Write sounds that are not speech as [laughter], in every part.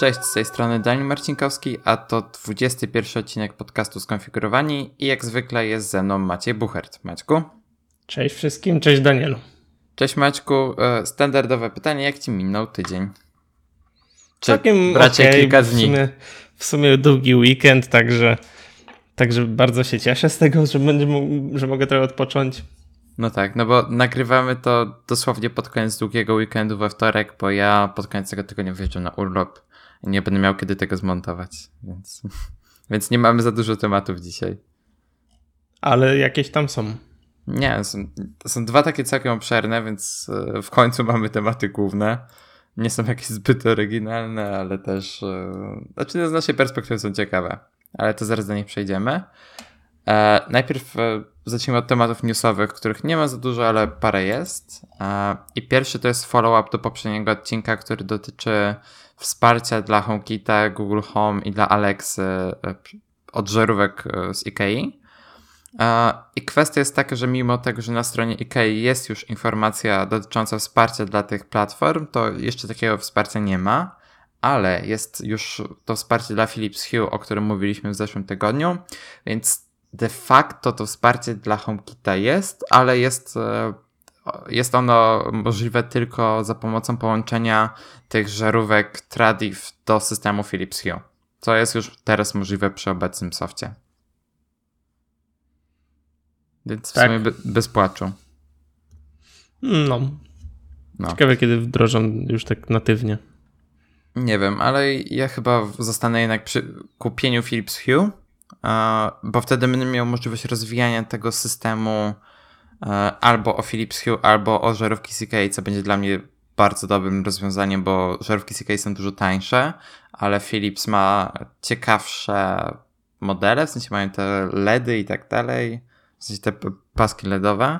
Cześć, z tej strony Daniel Marcinkowski, a to 21 odcinek podcastu Skonfigurowani i jak zwykle jest ze mną Maciej Buchert. Maćku? Cześć wszystkim, cześć Danielu. Cześć Maćku, e, standardowe pytanie, jak ci minął tydzień? Czy Całkiem bracie okay, kilka dni? W sumie, w sumie długi weekend, także, także bardzo się cieszę z tego, że, będę mógł, że mogę trochę odpocząć. No tak, no bo nagrywamy to dosłownie pod koniec długiego weekendu we wtorek, bo ja pod koniec tego tygodnia wyjeżdżam na urlop nie będę miał kiedy tego zmontować, więc, [laughs] więc nie mamy za dużo tematów dzisiaj. Ale jakieś tam są. Nie, są, to są dwa takie całkiem obszerne, więc e, w końcu mamy tematy główne. Nie są jakieś zbyt oryginalne, ale też, e, znaczy z naszej perspektywy są ciekawe, ale to zaraz do nich przejdziemy. E, najpierw e, zacznijmy od tematów newsowych, których nie ma za dużo, ale parę jest. E, I pierwszy to jest follow-up do poprzedniego odcinka, który dotyczy wsparcia dla HomeKita, Google Home i dla Alexy e, od żarówek e, z IKEA. I kwestia jest taka, że mimo tego, że na stronie IKEA jest już informacja dotycząca wsparcia dla tych platform, to jeszcze takiego wsparcia nie ma, ale jest już to wsparcie dla Philips Hue, o którym mówiliśmy w zeszłym tygodniu, więc de facto to wsparcie dla HomeKita jest, ale jest, e, jest ono możliwe tylko za pomocą połączenia tych żarówek Tradiv do systemu Philips Hue, co jest już teraz możliwe przy obecnym softie. Więc tak. w sumie bez płaczu. No. no. Ciekawe, kiedy wdrożą już tak natywnie. Nie wiem, ale ja chyba zostanę jednak przy kupieniu Philips Hue, bo wtedy będę miał możliwość rozwijania tego systemu albo o Philips Hue, albo o żarówki CK, co będzie dla mnie bardzo dobrym rozwiązaniem, bo żarówki CK są dużo tańsze, ale Philips ma ciekawsze modele, w sensie mają te LEDy i tak dalej w sensie te paski LEDowe.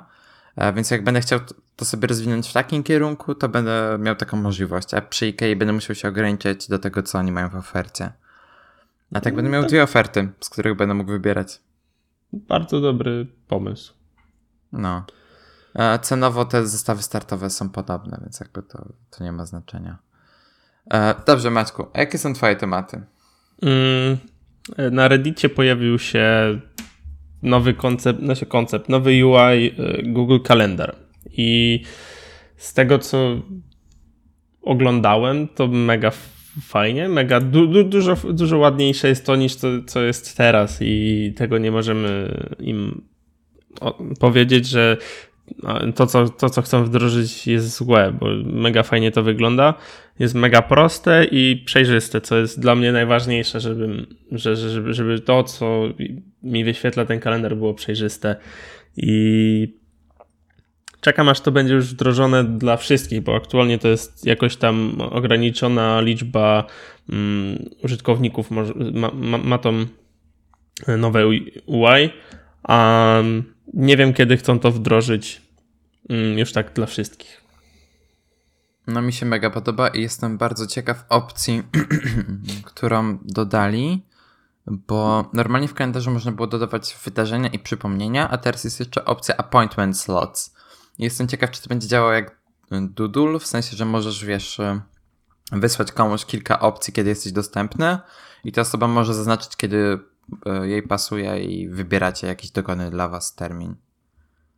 E, więc jak będę chciał to sobie rozwinąć w takim kierunku, to będę miał taką możliwość. A przy IKEA będę musiał się ograniczyć do tego, co oni mają w ofercie. A tak będę miał dwie oferty, z których będę mógł wybierać. Bardzo dobry pomysł. No. E, cenowo te zestawy startowe są podobne, więc jakby to, to nie ma znaczenia. E, dobrze, Maćku, a jakie są twoje tematy? Mm, na Reddicie pojawił się nowy koncept, znaczy koncept, nowy UI y, Google Calendar. I z tego, co oglądałem, to mega fajnie, mega du, du, dużo, dużo ładniejsze jest to niż to, co jest teraz i tego nie możemy im powiedzieć, że to co, to, co chcą wdrożyć jest złe, bo mega fajnie to wygląda. Jest mega proste i przejrzyste, co jest dla mnie najważniejsze, żeby, żeby, żeby to, co mi wyświetla ten kalendar, było przejrzyste. I czekam, aż to będzie już wdrożone dla wszystkich, bo aktualnie to jest jakoś tam ograniczona liczba um, użytkowników, ma, ma, ma tą nowe UI. A nie wiem, kiedy chcą to wdrożyć mm, już tak dla wszystkich. No mi się mega podoba i jestem bardzo ciekaw opcji, [clears throat] którą dodali, bo normalnie w kalendarzu można było dodawać wydarzenia i przypomnienia, a teraz jest jeszcze opcja appointment slots. Jestem ciekaw, czy to będzie działało jak Doodle, w sensie, że możesz, wiesz, wysłać komuś kilka opcji, kiedy jesteś dostępny i ta osoba może zaznaczyć, kiedy jej pasuje i wybieracie jakiś dogodny dla was termin.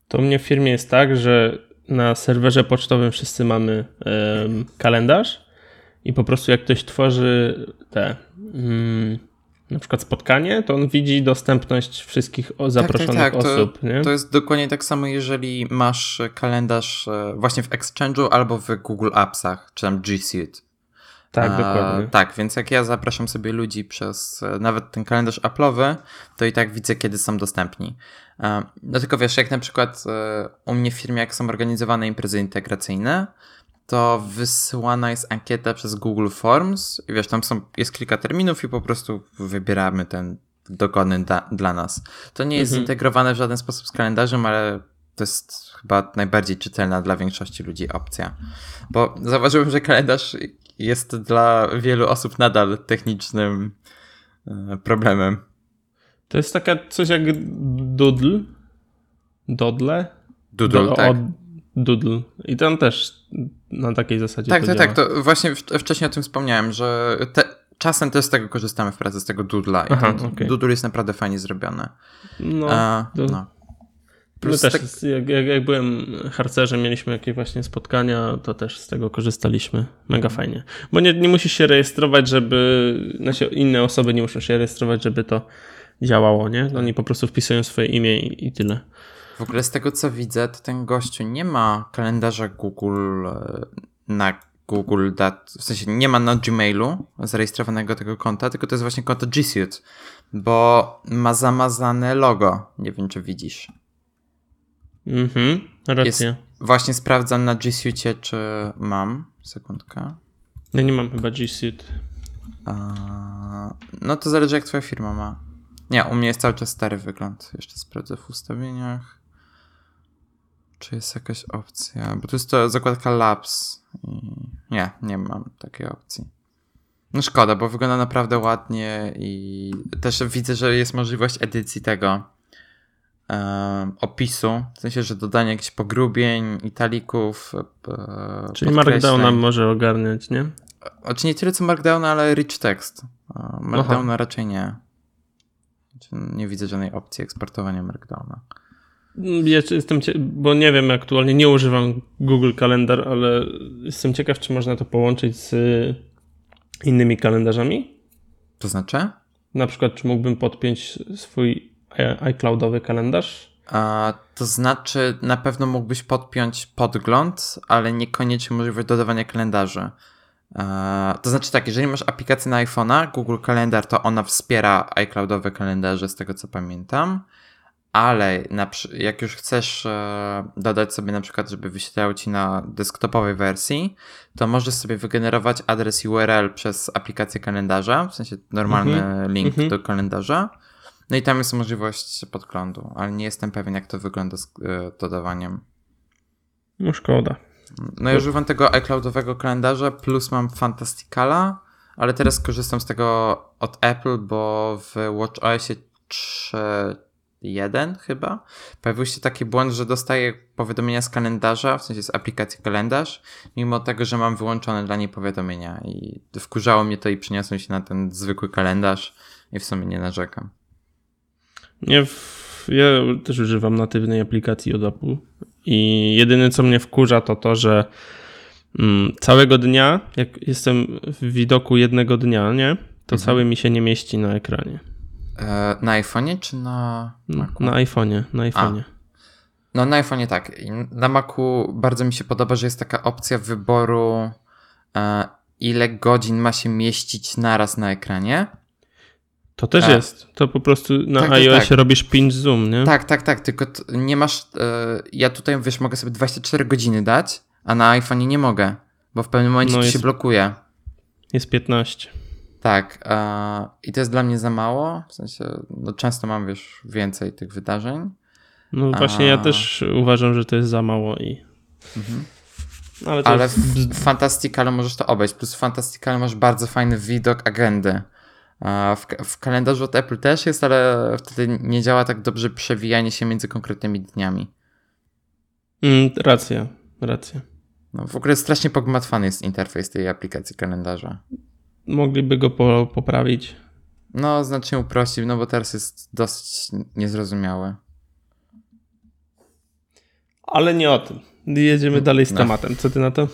To u mnie w firmie jest tak, że na serwerze pocztowym wszyscy mamy um, kalendarz i po prostu jak ktoś tworzy te um, na przykład spotkanie, to on widzi dostępność wszystkich zaproszonych tak, tak, tak. osób. To, nie? to jest dokładnie tak samo, jeżeli masz kalendarz e, właśnie w Exchange'u albo w Google Appsach, czy tam G Suite. Tak, A, dokładnie. Tak, więc jak ja zapraszam sobie ludzi przez e, nawet ten kalendarz Apple'owy, to i tak widzę, kiedy są dostępni. No tylko wiesz, jak na przykład e, u mnie w firmie, jak są organizowane imprezy integracyjne, to wysyłana jest ankieta przez Google Forms i wiesz, tam są, jest kilka terminów i po prostu wybieramy ten dogodny da, dla nas. To nie jest mhm. zintegrowane w żaden sposób z kalendarzem, ale to jest chyba najbardziej czytelna dla większości ludzi opcja. Bo zauważyłem, że kalendarz jest dla wielu osób nadal technicznym e, problemem. To jest taka coś jak Doodle. Dodle? Doodle, Do, tak. Od, Doodle i tam też na takiej zasadzie Tak, to tak, tak, to właśnie wcześniej o tym wspomniałem, że te, czasem też z tego korzystamy w pracy, z tego Doodla i Aha, okej. Doodle jest naprawdę fajnie zrobiony. No, A, to- no. My Plus też, tak- jak, jak, jak byłem harcerzem, mieliśmy jakieś właśnie spotkania, to też z tego korzystaliśmy. Mega Mhm. fajnie. Bo nie, nie musisz się rejestrować, żeby. Znaczy, inne osoby nie muszą się rejestrować, żeby to działało, nie? Oni po prostu wpisują swoje imię i, i tyle. W ogóle z tego co widzę, to ten gościu nie ma kalendarza Google e, na Google Dat, w sensie nie ma na Gmailu zarejestrowanego tego konta, tylko to jest właśnie konto G Suite, bo ma zamazane logo. Nie wiem, czy widzisz. Mhm, racja. Właśnie sprawdzam na G Suite, czy mam. Sekundkę. Ja nie mam chyba G Suite. A, no to zależy jak twoja firma ma. Nie, u mnie jest cały czas stary wygląd. Jeszcze sprawdzę w ustawieniach. Czy jest jakaś opcja? Bo tu jest to zakładka Labs. Nie, nie mam takiej opcji. No szkoda, bo wygląda naprawdę ładnie i też widzę, że jest możliwość edycji tego opisu. W sensie, że dodanie jakichś pogrubień, italików. e, Czyli. Markdowna może ogarniać, nie? Znaczy nie tyle co Markdowna, ale rich text. A Markdowna raczej nie. Znaczy, Nie widzę żadnej opcji eksportowania Markdowna. Ja jestem, bo nie wiem, aktualnie nie używam Google Kalendar, ale jestem ciekaw, czy można to połączyć z innymi kalendarzami. To znaczy? Na przykład, czy mógłbym podpiąć swój iCloudowy kalendarz? A, to znaczy na pewno mógłbyś podpiąć podgląd, ale niekoniecznie możliwość dodawania kalendarzy. A, to znaczy tak, jeżeli masz aplikację na iPhone'a, Google Kalendar, to ona wspiera iCloudowe kalendarze, z tego co pamiętam. Ale na, jak już chcesz e, dodać sobie na przykład, żeby wyświetlało ci na desktopowej wersji, to możesz sobie wygenerować adres URL przez aplikację kalendarza, w sensie normalny Mhm, link mhm. do kalendarza. No i tam jest możliwość podglądu, ale nie jestem pewien, jak to wygląda z e, dodawaniem. No szkoda. No ja używam tego iCloudowego kalendarza, plus mam Fantasticala, ale teraz korzystam z tego od Apple, bo w WatchOSie 3.1 chyba pojawił się taki błąd, że dostaję powiadomienia z kalendarza, w sensie z aplikacji kalendarz, mimo tego, że mam wyłączone dla niej powiadomienia i wkurzało mnie to i przeniosłem się na ten zwykły kalendarz i w sumie nie narzekam. Nie, w, ja też używam natywnej aplikacji od Apple i jedyne co mnie wkurza to to, że mm, całego dnia, jak jestem w widoku jednego dnia, nie, to Mhm. cały mi się nie mieści na ekranie. E, na iPhone'ie czy na Macu? Na iPhone'ie, na iPhone'ie. No na iPhone'ie tak. Na Macu bardzo mi się podoba, że jest taka opcja wyboru e, ile godzin ma się mieścić naraz na ekranie. To też A. jest. To po prostu na Tak, tak, iOSie tak. robisz pinch zoom, nie? Tak, tak, tak, tylko nie masz, e, ja tutaj wiesz, mogę sobie 24 godziny dać, a na iPhone'ie nie mogę, bo w pewnym momencie No jest- się blokuje. Jest 15. Tak, e, i to jest dla mnie za mało, w sensie, no często mam, wiesz, więcej tych wydarzeń. No właśnie ja A. też uważam, że to jest za mało i... Mhm. Ale to Ale jest... w możesz to obejść. Plus w masz bardzo fajny widok agendy. W, w kalendarzu od Apple też jest, ale wtedy nie działa tak dobrze przewijanie się między konkretnymi dniami. Mm, racja, racja. No, w ogóle strasznie pogmatwany jest interfejs tej aplikacji kalendarza. Mogliby go po, poprawić. No, znacznie uprościł, no bo teraz jest dosyć niezrozumiały. Ale nie o tym. Jedziemy dalej z No. tematem. Co ty na to?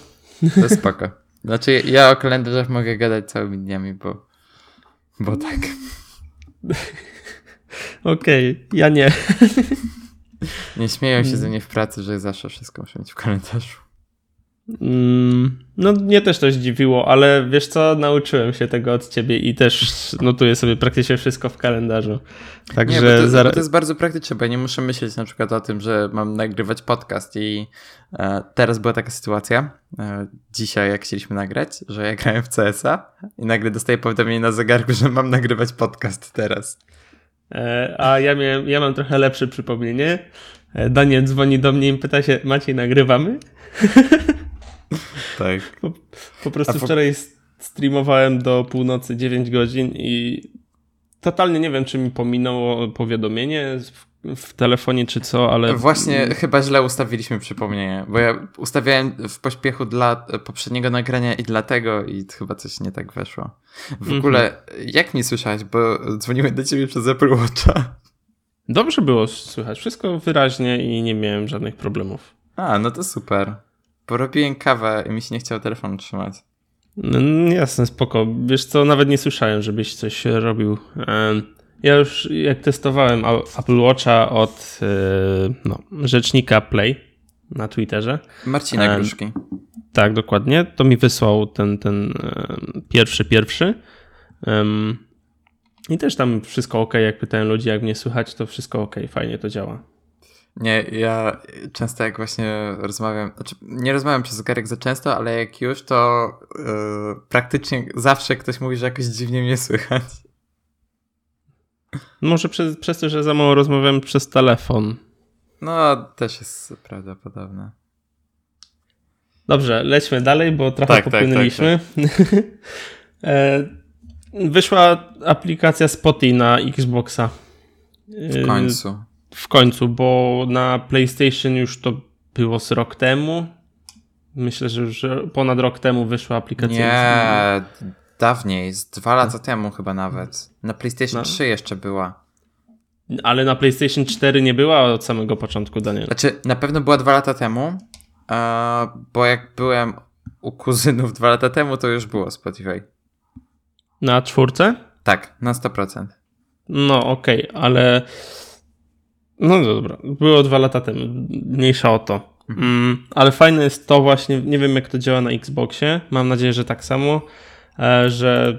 To spoko. Znaczy, ja o kalendarzach mogę gadać całymi dniami, bo, bo tak. [laughs] Okej, ja nie. Nie śmieją się ze mnie w pracy, że zawsze wszystko muszę mieć w kalendarzu. Mm, no mnie też to zdziwiło, ale wiesz co, nauczyłem się tego od ciebie i też notuję sobie praktycznie wszystko w kalendarzu. Nie, Także bo to, zara- bo to jest bardzo praktyczne, bo ja nie muszę myśleć na przykład o tym, że mam nagrywać podcast i e, teraz była taka sytuacja, e, dzisiaj jak chcieliśmy nagrać, że ja grałem w CS-a i nagle dostaję powiadomienie na zegarku, że mam nagrywać podcast teraz. E, A ja, miałem, ja mam trochę lepsze przypomnienie. E, Daniel dzwoni do mnie i pyta się, Maciej, nagrywamy? [laughs] [laughs] Tak. Po prostu A po- wczoraj streamowałem do północy 9 godzin i totalnie nie wiem, czy mi pominęło powiadomienie w, w telefonie, czy co, ale. Właśnie chyba źle ustawiliśmy przypomnienie, bo ja ustawiałem w pośpiechu dla poprzedniego nagrania i dlatego, i chyba coś nie tak weszło. W mm -hmm. ogóle, jak mi słyszałeś, bo dzwoniłem do ciebie przez Apple Watcha. Dobrze było słychać, wszystko wyraźnie i nie miałem żadnych problemów. A, no to super. Porobiłem kawę i mi się nie chciało telefon trzymać. No, jasne, spoko. Wiesz co, nawet nie słyszałem, żebyś coś robił. Ja już jak testowałem Apple Watcha od e, no, rzecznika Play na Twitterze. Marcina Gruszki. Tak, dokładnie. To mi wysłał ten, ten pierwszy, pierwszy. I też tam wszystko ok, jak pytałem ludzi, jak mnie słychać, to wszystko ok, fajnie to działa. Nie, ja często jak właśnie rozmawiam, znaczy nie rozmawiam przez zegarek za często, ale jak już, to yy, praktycznie zawsze ktoś mówi, że jakoś dziwnie mnie słychać. Może przez, przez to, że za mało rozmawiam przez telefon. No, też jest prawdopodobne. Dobrze, lećmy dalej, bo trochę tak, popłynęliśmy. Tak, tak, [laughs] tak. Wyszła aplikacja Spotify na Xboxa. W końcu w końcu, bo na PlayStation już to było z rok temu. Myślę, że już ponad rok temu wyszła aplikacja. Nie, dawniej, z dwa lata temu chyba nawet. Na PlayStation no. 3 jeszcze była. Ale na PlayStation 4 nie była od samego początku, Daniel. Znaczy, na pewno była dwa lata temu, bo jak byłem u kuzynów dwa lata temu, to już było Spotify. Na czwórce? Tak, na 100%. No okej, okay, ale no dobra, było dwa lata temu, mniejsza o to. Mhm. Mm, ale fajne jest to właśnie, nie wiem jak to działa na Xboxie, mam nadzieję, że tak samo, e, że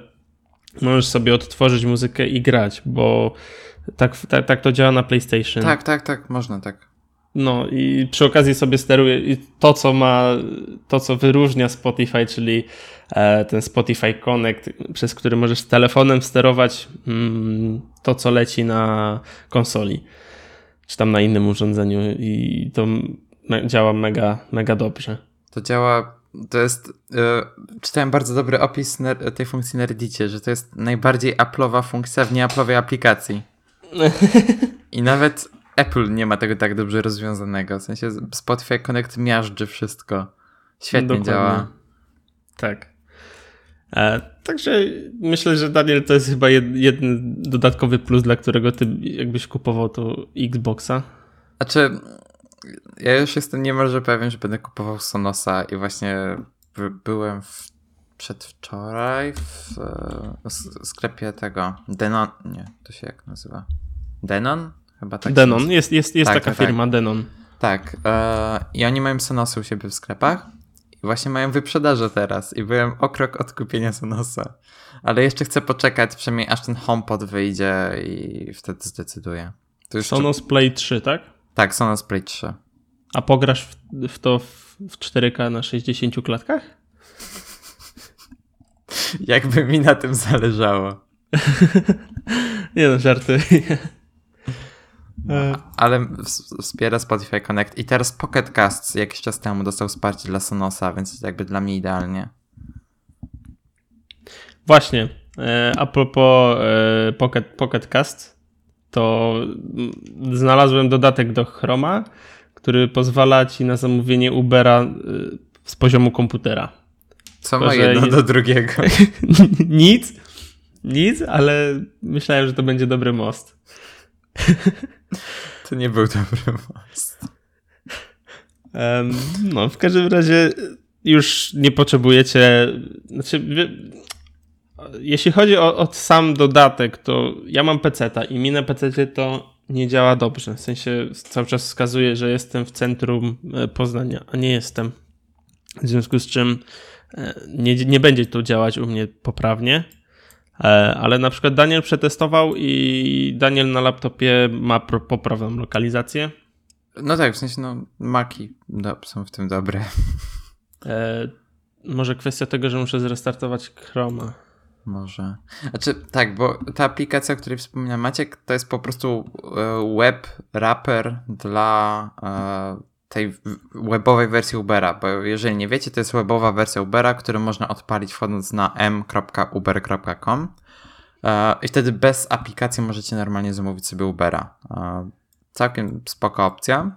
możesz sobie odtworzyć muzykę i grać, bo tak, tak, tak to działa na PlayStation. Tak, tak, tak, można tak. No i przy okazji sobie steruje to, co ma, to, co wyróżnia Spotify, czyli e, ten Spotify Connect, przez który możesz telefonem sterować mm, to, co leci na konsoli czy tam na innym urządzeniu i to działa mega, mega dobrze. To działa, to jest, yy, czytałem bardzo dobry opis tej funkcji na Reddicie, że to jest najbardziej Apple'owa funkcja w nieapple'owej aplikacji. [laughs] I nawet Apple nie ma tego tak dobrze rozwiązanego, w sensie Spotify Connect miażdży wszystko. Świetnie Dokładnie. działa. Tak. E, także myślę, że Daniel to jest chyba jeden dodatkowy plus, dla którego ty jakbyś kupował to Xboxa. Znaczy, ja już jestem niemalże pewien, że będę kupował Sonosa i właśnie byłem w, przedwczoraj w, w sklepie tego Denon, nie, to się jak nazywa? Denon? Chyba tak. Denon, jest, jest, jest tak, taka tak, firma. Denon. Tak, e, i oni mają Sonosy u siebie w sklepach Właśnie mają wyprzedaże teraz i byłem o krok od kupienia Sonosa. Ale jeszcze chcę poczekać, przynajmniej aż ten HomePod wyjdzie i wtedy zdecyduję. To Sonos Play 3, tak? Tak, Sonos Play 3. A pograsz w, w to w, w 4K na 60 klatkach? [laughs] Jakby mi na tym zależało. [laughs] Nie no, żartuję. No, ale wspiera Spotify Connect i teraz Pocket Casts jakiś czas temu dostał wsparcie dla Sonosa, więc jakby dla mnie idealnie. Właśnie, e, a propos e, Pocket, Pocket Cast, to znalazłem dodatek do Chroma, który pozwala ci na zamówienie Ubera e, z poziomu komputera. Co ma jedno do drugiego? [laughs] nic, nic, ale myślałem, że to będzie dobry most. [laughs] To nie był dobry most. Um, no, w każdym razie już nie potrzebujecie. Znaczy, jeśli chodzi o, o, sam dodatek, to ja mam PC-ta i mi na PC to nie działa dobrze. W sensie cały czas wskazuje, że jestem w centrum e, Poznania, a nie jestem. W związku z czym e, nie, nie będzie to działać u mnie poprawnie. E, ale na przykład Daniel przetestował i Daniel na laptopie ma poprawną lokalizację. No tak, w sensie no maki są w tym dobre. E, może kwestia tego, że muszę zrestartować Chroma. Może. Znaczy, tak, bo ta aplikacja, o której wspomniał Maciek, to jest po prostu e, web wrapper dla tej webowej wersji Ubera, bo jeżeli nie wiecie, to jest webowa wersja Ubera, którą można odpalić wchodząc na m.uber.com E, I wtedy bez aplikacji możecie normalnie zamówić sobie Ubera. E, całkiem spoko opcja.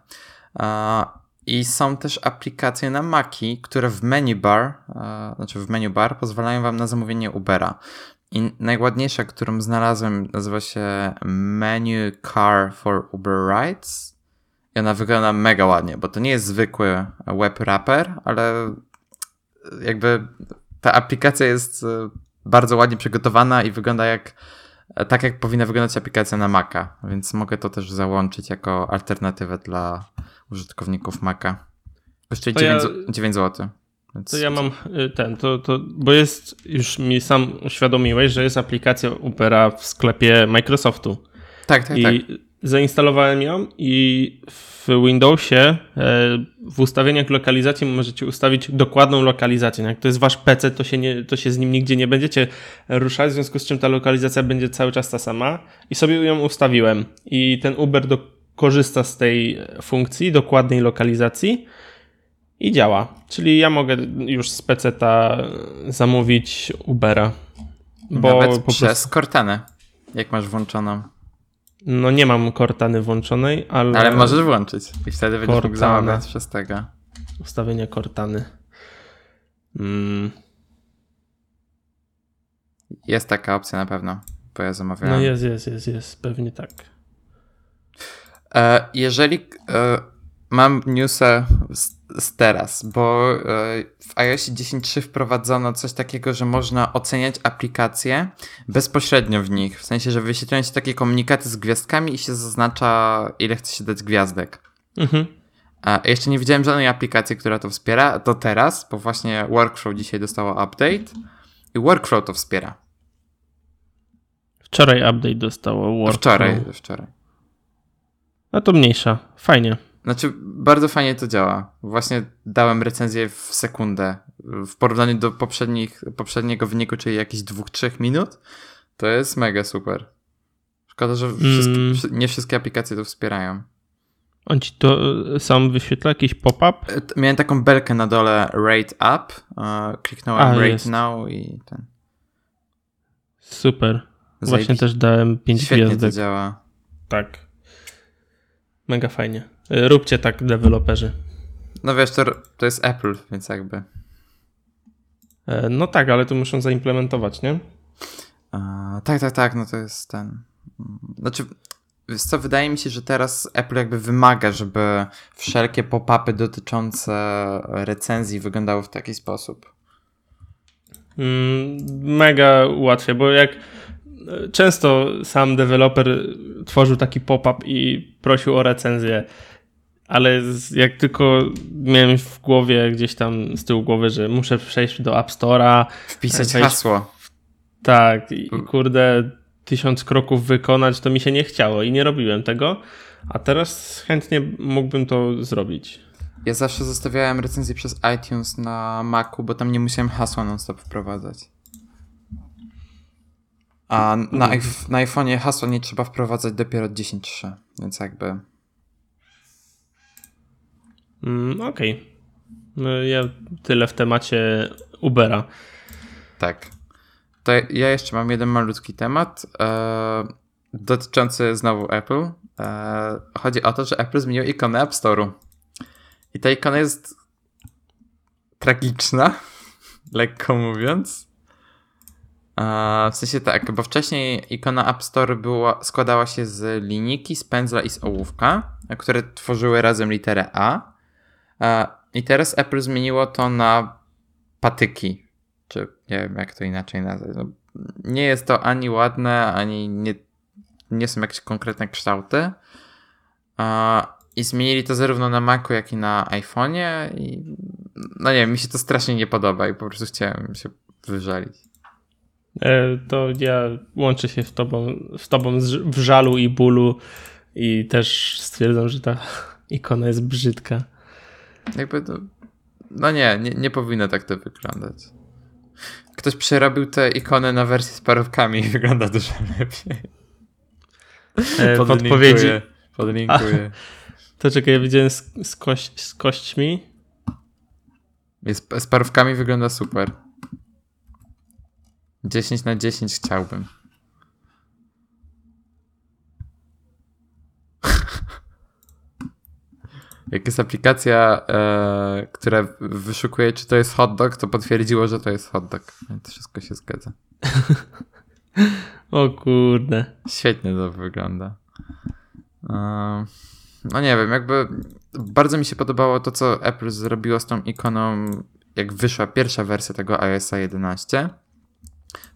E, I są też aplikacje na Maki, które w menu bar, znaczy w menu bar pozwalają wam na zamówienie Ubera. I najładniejsza, którą znalazłem, nazywa się Menu Car for Uber Rides. I ona wygląda mega ładnie, bo to nie jest zwykły web wrapper, ale jakby ta aplikacja jest bardzo ładnie przygotowana i wygląda jak tak, jak powinna wyglądać aplikacja na Maca, więc mogę to też załączyć jako alternatywę dla użytkowników Maca. Kosztuje 9, ja, 9 zł. Więc... To ja mam y, ten, to, to, bo jest, już mi sam uświadomiłeś, że jest aplikacja Opera w sklepie Microsoftu. Tak, tak, I tak. Zainstalowałem ją i w Windowsie e, w ustawieniach lokalizacji możecie ustawić dokładną lokalizację. Jak to jest wasz PC, to się, nie, to się z nim nigdzie nie będziecie ruszać, w związku z czym ta lokalizacja będzie cały czas ta sama. I sobie ją ustawiłem. I ten Uber do, korzysta z tej funkcji dokładnej lokalizacji i działa. Czyli ja mogę już z PC-ta zamówić Ubera. Bo Nawet przez prostu... Cortanę, jak masz włączoną. No nie mam Cortany włączonej, ale... Ale możesz włączyć i wtedy będziesz Cortana. mógł zamawiać przez tego. Ustawienie Cortany. Mm. Jest taka opcja na pewno, bo ja zamawiałem. No jest, jest, jest, jest, pewnie tak. E, jeżeli e, mam newsa z teraz, bo e, w iOS 10.3 wprowadzono coś takiego, że można oceniać aplikacje bezpośrednio w nich. W sensie, że wyświetlają się takie komunikaty z gwiazdkami i się zaznacza, ile chce się dać gwiazdek. Mhm. A jeszcze nie widziałem żadnej aplikacji, która to wspiera. To teraz, bo właśnie Workflow dzisiaj dostało update i Workflow to wspiera. Wczoraj update dostało Workflow. Wczoraj, wczoraj. No to mniejsza. Fajnie. Znaczy, bardzo fajnie to działa. Właśnie dałem recenzję w sekundę. W porównaniu do poprzednich, poprzedniego wyniku, czyli jakieś dwóch, trzech minut, to jest mega super. Szkoda, że wszystkie, mm. nie wszystkie aplikacje to wspierają. On ci to e, sam wyświetla jakiś pop-up? E, miałem taką belkę na dole Rate Up. kliknąłem A, Rate jest. Now i ten. Super. Właśnie też dałem 5 Świetnie gwiazdek. to działa. Tak. Mega fajnie. Róbcie tak, deweloperzy. No wiesz, to, to jest Apple, więc jakby. E, no tak, ale to muszą zaimplementować, nie? A, tak, tak, tak, no to jest ten. Znaczy, wiesz co, wydaje mi się, że teraz Apple jakby wymaga, żeby wszelkie pop-upy dotyczące recenzji wyglądały w taki sposób. Mm, mega łatwiej, bo jak często sam deweloper tworzył taki pop-up i prosił o recenzję, ale jak tylko miałem w głowie gdzieś tam z tyłu głowy, że muszę przejść do App Store'a, wpisać hasło. Tak, i kurde, tysiąc kroków wykonać, to mi się nie chciało i nie robiłem tego, a teraz chętnie mógłbym to zrobić. Ja zawsze zostawiałem recenzję przez iTunes na Macu, bo tam nie musiałem hasła non-stop wprowadzać. A na, mhm. na iPhone'ie hasła nie trzeba wprowadzać dopiero 10.3, więc jakby... Mm, Okej. Okay. No, ja tyle w temacie Ubera. Tak. To ja jeszcze mam jeden malutki temat e, dotyczący znowu Apple. E, chodzi o to, że Apple zmienił ikonę App Store'u. I ta ikona jest tragiczna, [laughs] lekko mówiąc. W sensie tak, bo wcześniej ikona App Store była, składała się z linijki, z pędzla i z ołówka, które tworzyły razem literę A. I teraz Apple zmieniło to na patyki, czy nie wiem jak to inaczej nazwać. No, nie jest to ani ładne, ani nie, nie są jakieś konkretne kształty. I zmienili to zarówno na Macu, jak i na iPhone'ie. I no nie wiem, mi się to strasznie nie podoba i po prostu chciałem się wyżalić. E, to ja łączę się w tobą, w tobą w żalu i bólu i też stwierdzam, że ta [laughs] ikona jest brzydka. Jakby to... No nie, nie, nie powinno tak to wyglądać. Ktoś przerobił tę ikonę na wersję z parówkami i [laughs] wygląda dużo lepiej. E, [laughs] podpowiedzi. Podlinkuję. A, to czekaj, ja widziałem z, z, kość, z kośćmi. Jest, z parówkami wygląda super. 10 na 10 chciałbym. Jak jest aplikacja, e, która wyszukuje, czy to jest hot dog, to potwierdziło, że to jest hot dog. To wszystko się zgadza. [laughs] o kurde. Świetnie to wygląda. E, no nie wiem, jakby bardzo mi się podobało to, co Apple zrobiło z tą ikoną, jak wyszła pierwsza wersja tego iOS 11.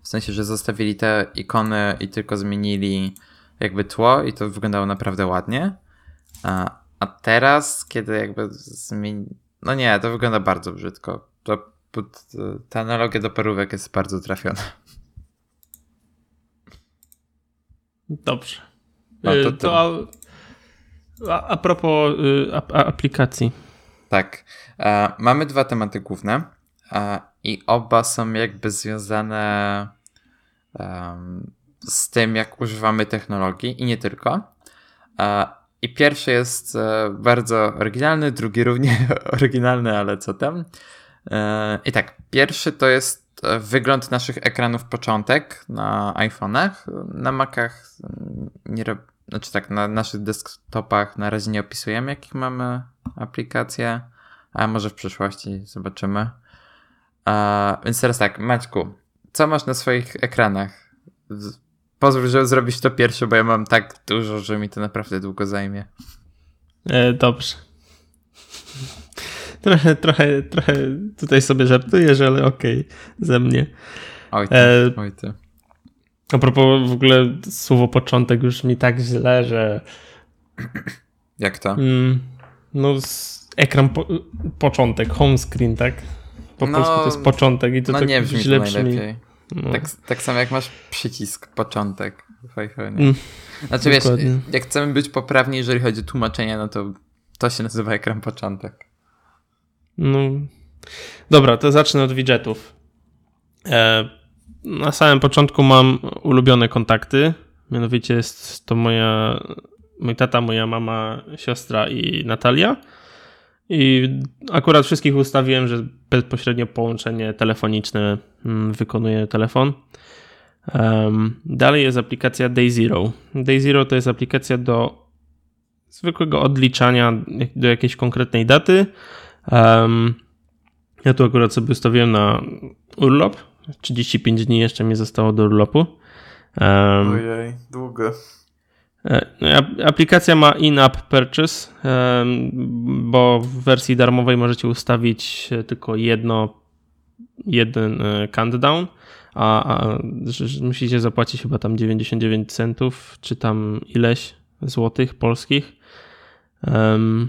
W sensie, że zostawili te ikony i tylko zmienili jakby tło i to wyglądało naprawdę ładnie. A, a teraz, kiedy jakby zmieni... No nie, to wygląda bardzo brzydko. To, to, ta analogia do parówek jest bardzo trafiona. Dobrze. No to, y, to a, a propos y, a, aplikacji. Tak. E, mamy dwa tematy główne e, i oba są jakby związane um, z tym, jak używamy technologii i nie tylko. E, I pierwszy jest e, bardzo oryginalny, drugi równie [laughs] oryginalny, ale co tam. E, I tak, pierwszy to jest wygląd naszych ekranów początek na iPhone'ach. Na Macach nie rob... znaczy tak, na naszych desktopach na razie nie opisujemy, jakich mamy aplikacje, a może w przyszłości zobaczymy. więc teraz tak, Maćku, co masz na swoich ekranach? Pozwól, że zrobić to pierwsze, bo ja mam tak dużo, że mi to naprawdę długo zajmie. E, dobrze. [laughs] Trochę, trochę, trochę tutaj sobie żartujesz, ale okej, okay, ze mnie. Oj ty, e, oj ty. A propos w ogóle słowo początek już mi tak źle, że... [clears throat] Jak to? Mm, no ekran po, początek, home screen, tak? Po no, polsku to jest początek i to no tak nie brzmi źle brzmi. No. Tak, tak samo jak masz przycisk początek w iPhone. Mm, znaczy dokładnie. wiesz, jak chcemy być poprawni, jeżeli chodzi o tłumaczenie, no to to się nazywa ekran początek. No. Dobra, to zacznę od widgetów. E, na samym początku mam ulubione kontakty. Mianowicie jest to moja, mój tata, moja mama, siostra i Natalia. I akurat wszystkich ustawiłem, że bezpośrednio połączenie telefoniczne wykonuje telefon. Dalej jest aplikacja DayZero. DayZero to jest aplikacja do zwykłego odliczania do jakiejś konkretnej daty. Ja tu akurat sobie ustawiłem na urlop. 35 dni jeszcze mi zostało do urlopu. Ojej, długo. E, no, aplikacja ma in-app purchase, bo w wersji darmowej możecie ustawić tylko jedno, jeden e, countdown, a, a musicie zapłacić chyba tam 99 centów, czy tam ileś złotych polskich. Um,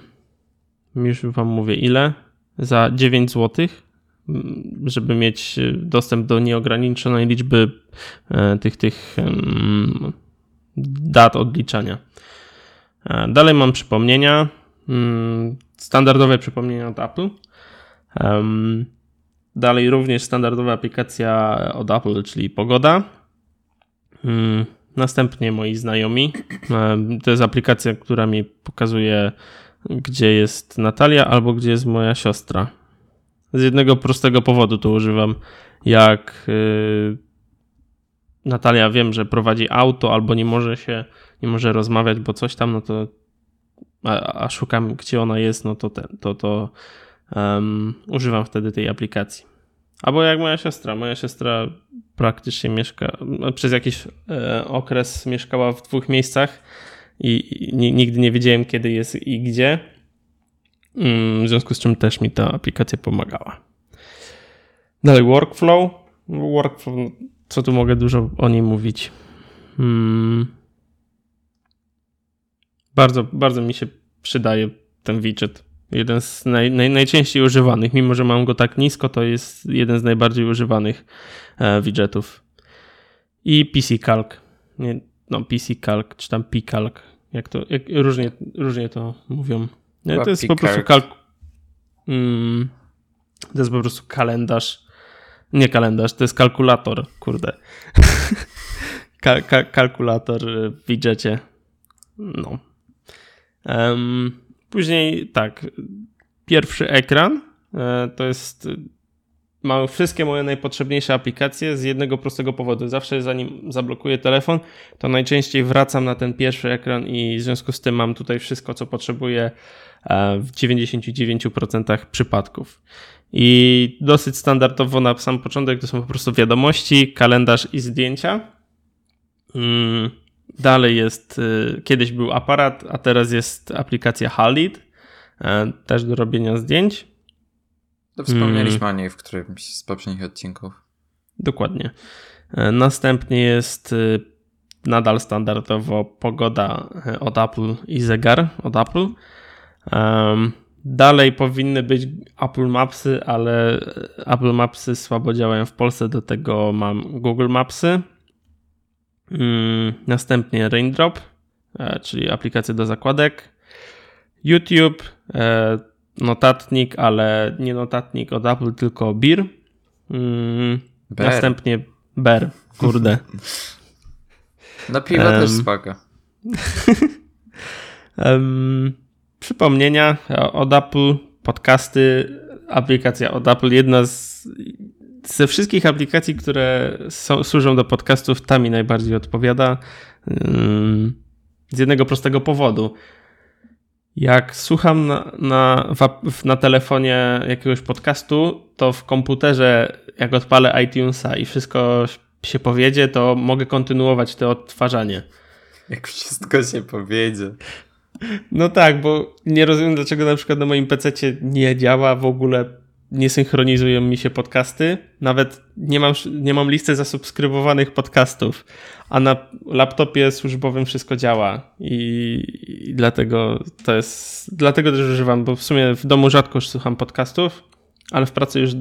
już wam mówię ile. Za 9 złotych, żeby mieć dostęp do nieograniczonej liczby e, tych, tych dat odliczania. E, dalej mam przypomnienia. Mm, standardowe przypomnienia od Apple. Dalej również standardowa aplikacja od Apple, czyli Pogoda. Mm, następnie moi znajomi. To jest aplikacja, która mi pokazuje, gdzie jest Natalia albo gdzie jest moja siostra. Z jednego prostego powodu to używam. Jak y, Natalia wiem, że prowadzi auto albo nie może się, nie może rozmawiać, bo coś tam, no to a, a szukam, gdzie ona jest, no to ten, to, to um, używam wtedy tej aplikacji. Albo jak moja siostra. Moja siostra praktycznie mieszka, no, przez jakiś e, okres mieszkała w dwóch miejscach i, i nigdy nie wiedziałem, kiedy jest i gdzie. Mm, w związku z czym też mi ta aplikacja pomagała. Dalej workflow. Workflow co tu mogę dużo o niej mówić? Hmm. Bardzo, bardzo mi się przydaje ten widget. Jeden z naj, naj, najczęściej używanych. Mimo, że mam go tak nisko, to jest jeden z najbardziej używanych e, widgetów. I PC Calc. Nie, no, PC Calc, czy tam P-Calc. Jak to, jak, różnie, różnie to mówią. Nie, to jest po prostu kalk. Mm, to jest po prostu kalendarz nie kalendarz, to jest kalkulator, kurde. [laughs] Ka ka kalkulator w widgetie. No. Um, później tak, pierwszy ekran e, to jest mam wszystkie moje najpotrzebniejsze aplikacje z jednego prostego powodu. Zawsze zanim zablokuję telefon, to najczęściej wracam na ten pierwszy ekran i w związku z tym mam tutaj wszystko, co potrzebuję w 99% przypadków. I dosyć standardowo na sam początek to są po prostu wiadomości, kalendarz i zdjęcia. Mm, dalej jest, y, kiedyś był aparat, a teraz jest aplikacja Halid, e, też do robienia zdjęć. To wspomnieliśmy mm. o niej w którymś z poprzednich odcinków. Dokładnie. E, następnie jest y, nadal standardowo pogoda od Apple i zegar od Apple. Dalej powinny być Apple Mapsy, ale Apple Mapsy słabo działają w Polsce, do tego mam Google Mapsy. Mm, następnie Raindrop, e, czyli aplikacje do zakładek. YouTube, e, notatnik, ale nie notatnik od Apple, tylko Beer. Mm, następnie Bear, kurde. [laughs] No piwo um, też spoko. [laughs] um, przypomnienia od Apple, podcasty, aplikacja od Apple, jedna z ze wszystkich aplikacji, które są, służą do podcastów, ta mi najbardziej odpowiada. Z jednego prostego powodu. Jak słucham na, na, na telefonie jakiegoś podcastu, to w komputerze, jak odpalę iTunesa i wszystko się powiedzie, to mogę kontynuować to odtwarzanie. Jak wszystko się powiedzie. No tak, bo nie rozumiem, dlaczego na przykład na moim PC nie działa w ogóle, nie synchronizują mi się podcasty. Nawet nie mam, nie mam listy zasubskrybowanych podcastów, a na laptopie służbowym wszystko działa. I, I, dlatego to jest. Dlatego też używam, bo w sumie w domu rzadko już słucham podcastów ale w pracy już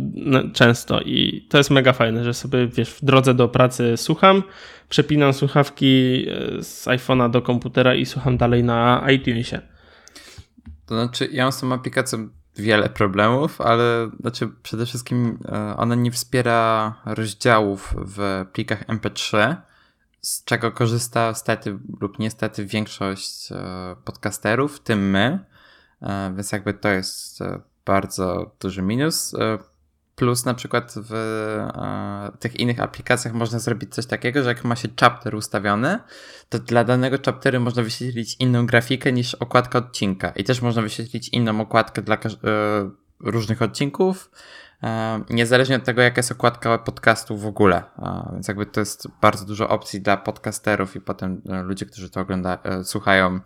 często i to jest mega fajne, że sobie wiesz, w drodze do pracy słucham, przepinam słuchawki e, z iPhone'a do komputera i słucham dalej na iTunesie. To znaczy, ja mam z tą aplikacją wiele problemów, ale znaczy przede wszystkim e, ona nie wspiera rozdziałów w plikach MP3, z czego korzysta stety lub niestety większość e, podcasterów, w tym my, więc jakby to jest bardzo duży minus. E, plus na przykład w e, tych innych aplikacjach można zrobić coś takiego, że jak ma się chapter ustawiony, to dla danego chapteru można wyświetlić inną grafikę niż okładka odcinka. I też można wyświetlić inną okładkę dla e, różnych odcinków, niezależnie od tego, jaka jest okładka podcastu w ogóle. Więc jakby to jest bardzo dużo opcji dla podcasterów i potem ludzie, którzy to oglądają, słuchają,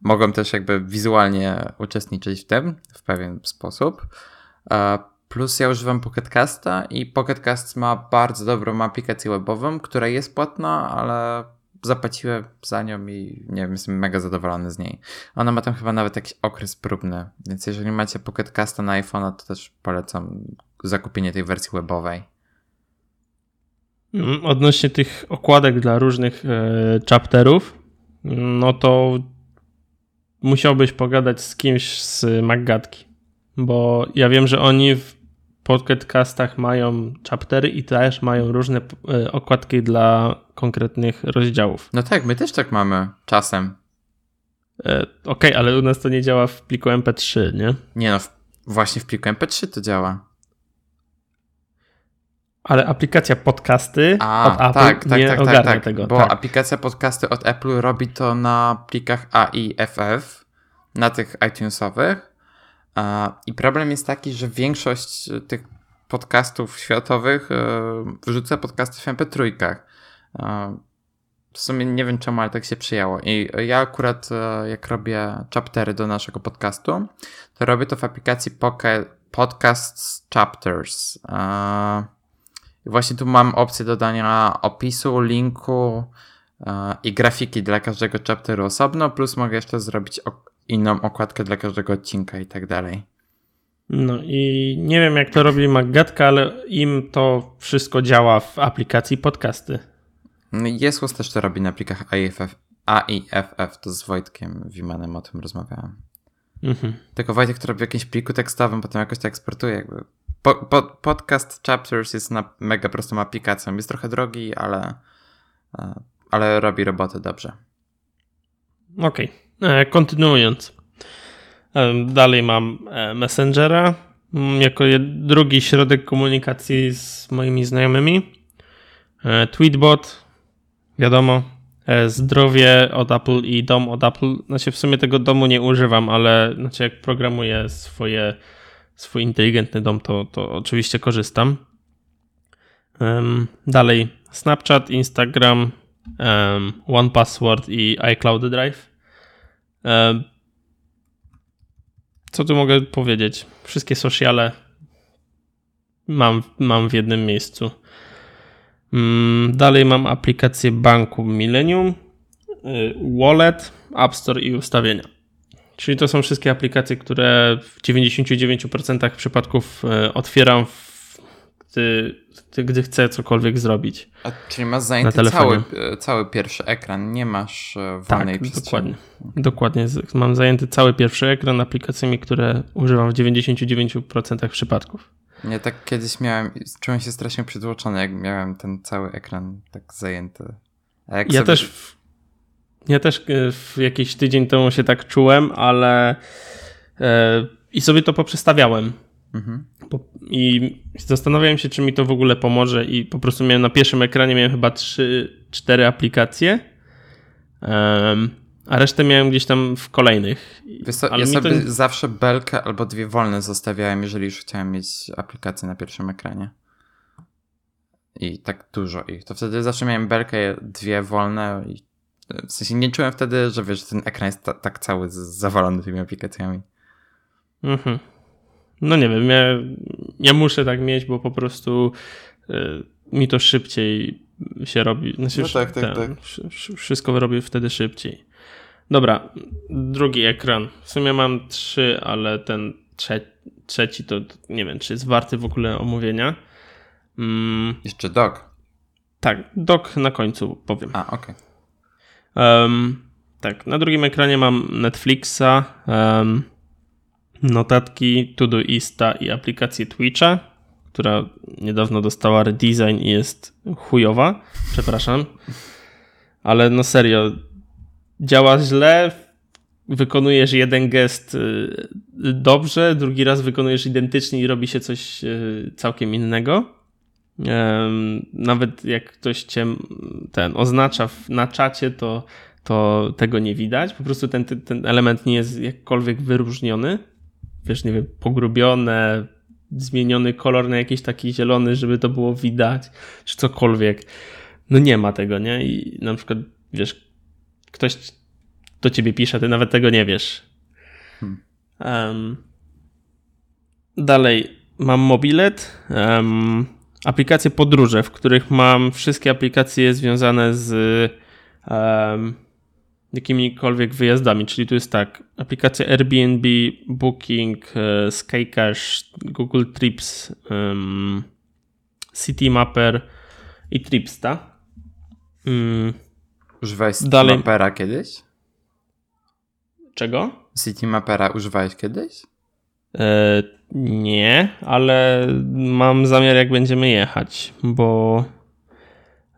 mogą też jakby wizualnie uczestniczyć w tym w pewien sposób. Plus ja używam Pocketcasta i Pocketcast ma bardzo dobrą aplikację webową, która jest płatna, ale zapłaciłem za nią i nie wiem, jestem mega zadowolony z niej. Ona ma tam chyba nawet jakiś okres próbny, więc jeżeli macie Pocketcasta na iPhone'a, to też polecam zakupienie tej wersji webowej. Mm, odnośnie tych okładek dla różnych e, chapterów, no to musiałbyś pogadać z kimś z Maggatki, bo ja wiem, że oni w podcastach mają chaptery i też mają różne e, okładki dla konkretnych rozdziałów. No tak, my też tak mamy czasem. E, Okej, okay, ale u nas to nie działa w pliku MP3, nie? Nie no, właśnie w pliku MP3 to działa. Ale aplikacja podcasty A, od Apple tak, tak, nie tak, ogarnia tak, tak, tego. Bo tak. aplikacja podcasty od Apple robi to na plikach AIFF, na tych iTunesowych. I problem jest taki, że większość tych podcastów światowych e, wrzuca podcasty w MP3. W sumie nie wiem czemu, ale tak się przyjęło. I ja akurat, e, jak robię chaptery do naszego podcastu, to robię to w aplikacji Pocket Podcasts Chapters. I właśnie tu mam opcję dodania opisu, linku e, i grafiki dla każdego chapteru osobno, plus mogę jeszcze zrobić inną okładkę dla każdego odcinka i tak dalej. No i nie wiem jak to robi Maggatka, ale im to wszystko działa w aplikacji podcasty. No Jesus też to robi na aplikach AIFF, AIFF, to z Wojtkiem Wimanem o tym rozmawiałem. Mhm. Tylko Wojtek to robi w jakimś pliku tekstowym, potem jakoś to eksportuje jakby. Po, po, podcast Chapters jest na mega prostą aplikacją. Jest trochę drogi, ale, e, ale robi robotę dobrze. Okej, okay. E, kontynuując. E, dalej mam Messengera mm, jako drugi środek komunikacji z moimi znajomymi. Tweetbot, wiadomo, E, zdrowie od Apple i dom od Apple. Znaczy w sumie tego domu nie używam, ale znaczy jak programuję swoje, swój inteligentny dom, to, to oczywiście korzystam. Dalej Snapchat, Instagram, um, One Password i iCloud Drive. Co tu mogę powiedzieć? Wszystkie sociale mam, mam w jednym miejscu. Mm, dalej mam aplikację banku Millennium, y, Wallet, App Store i ustawienia. Czyli to są wszystkie aplikacje, które w 99% przypadków y, otwieram, gdy, gdy chcę cokolwiek zrobić. A, czyli masz zajęty cały, y, cały pierwszy ekran, nie masz wolnej tak, przestrzeni. Dokładnie. dokładnie. Mam zajęty cały pierwszy ekran aplikacjami, które używam w 99% przypadków. Nie, tak kiedyś miałem, czułem się strasznie przytłoczony, jak miałem ten cały ekran tak zajęty. ja sobie... też w, ja też e, w jakiś tydzień temu się tak czułem, ale e, i sobie to poprzestawiałem. Mhm. Po, I zastanawiałem się, czy mi to w ogóle pomoże i po prostu miałem na pierwszym ekranie miałem chyba 3-4 aplikacje. Um, a resztę miałem gdzieś tam w kolejnych. Co, ja sobie to... zawsze belkę albo dwie wolne zostawiałem, jeżeli już chciałem mieć aplikację na pierwszym ekranie. I tak dużo ich. To wtedy zawsze miałem belkę, dwie wolne i w sensie nie czułem wtedy, że wiesz, ten ekran jest ta, tak cały zawalony tymi aplikacjami. Mhm. No nie wiem, ja, ja muszę tak mieć, bo po prostu y, mi to szybciej się robi. Znaczy, no tak, tak, ten, tak. Wszystko robię wtedy szybciej. Dobra, drugi ekran. W sumie mam trzy, ale ten trze trzeci to, nie wiem, czy jest warty w ogóle omówienia. Mm. Jeszcze dok. Tak, dok na końcu powiem. A, okej. Okay. Um, tak, na drugim ekranie mam Netflixa, um, notatki, Todoista i aplikację Twitcha, która niedawno dostała redesign i jest chujowa. Przepraszam. Ale no serio, działa źle, wykonujesz jeden gest y, dobrze, drugi raz wykonujesz identycznie i robi się coś y, całkiem innego. Nawet jak ktoś cię ten oznacza na czacie, to, to tego nie widać. Po prostu ten, ten element nie jest jakkolwiek wyróżniony. Wiesz, nie wiem, pogrubione, zmieniony kolor na jakiś taki zielony, żeby to było widać, czy cokolwiek. No nie ma tego, nie? I na przykład, wiesz, ktoś do ciebie pisze, ty nawet tego nie wiesz. Hmm. Um, dalej, mam mobilet, um, aplikacje podróże, w których mam wszystkie aplikacje związane z um, jakimikolwiek wyjazdami, czyli tu jest tak, aplikacja Airbnb, Booking, e, Skycash, Google Trips, um, City Mapper i Tripsta. Um, Używałeś Mapera kiedyś? Czego? City Mapera używałeś kiedyś? E, nie, ale mam zamiar jak będziemy jechać, bo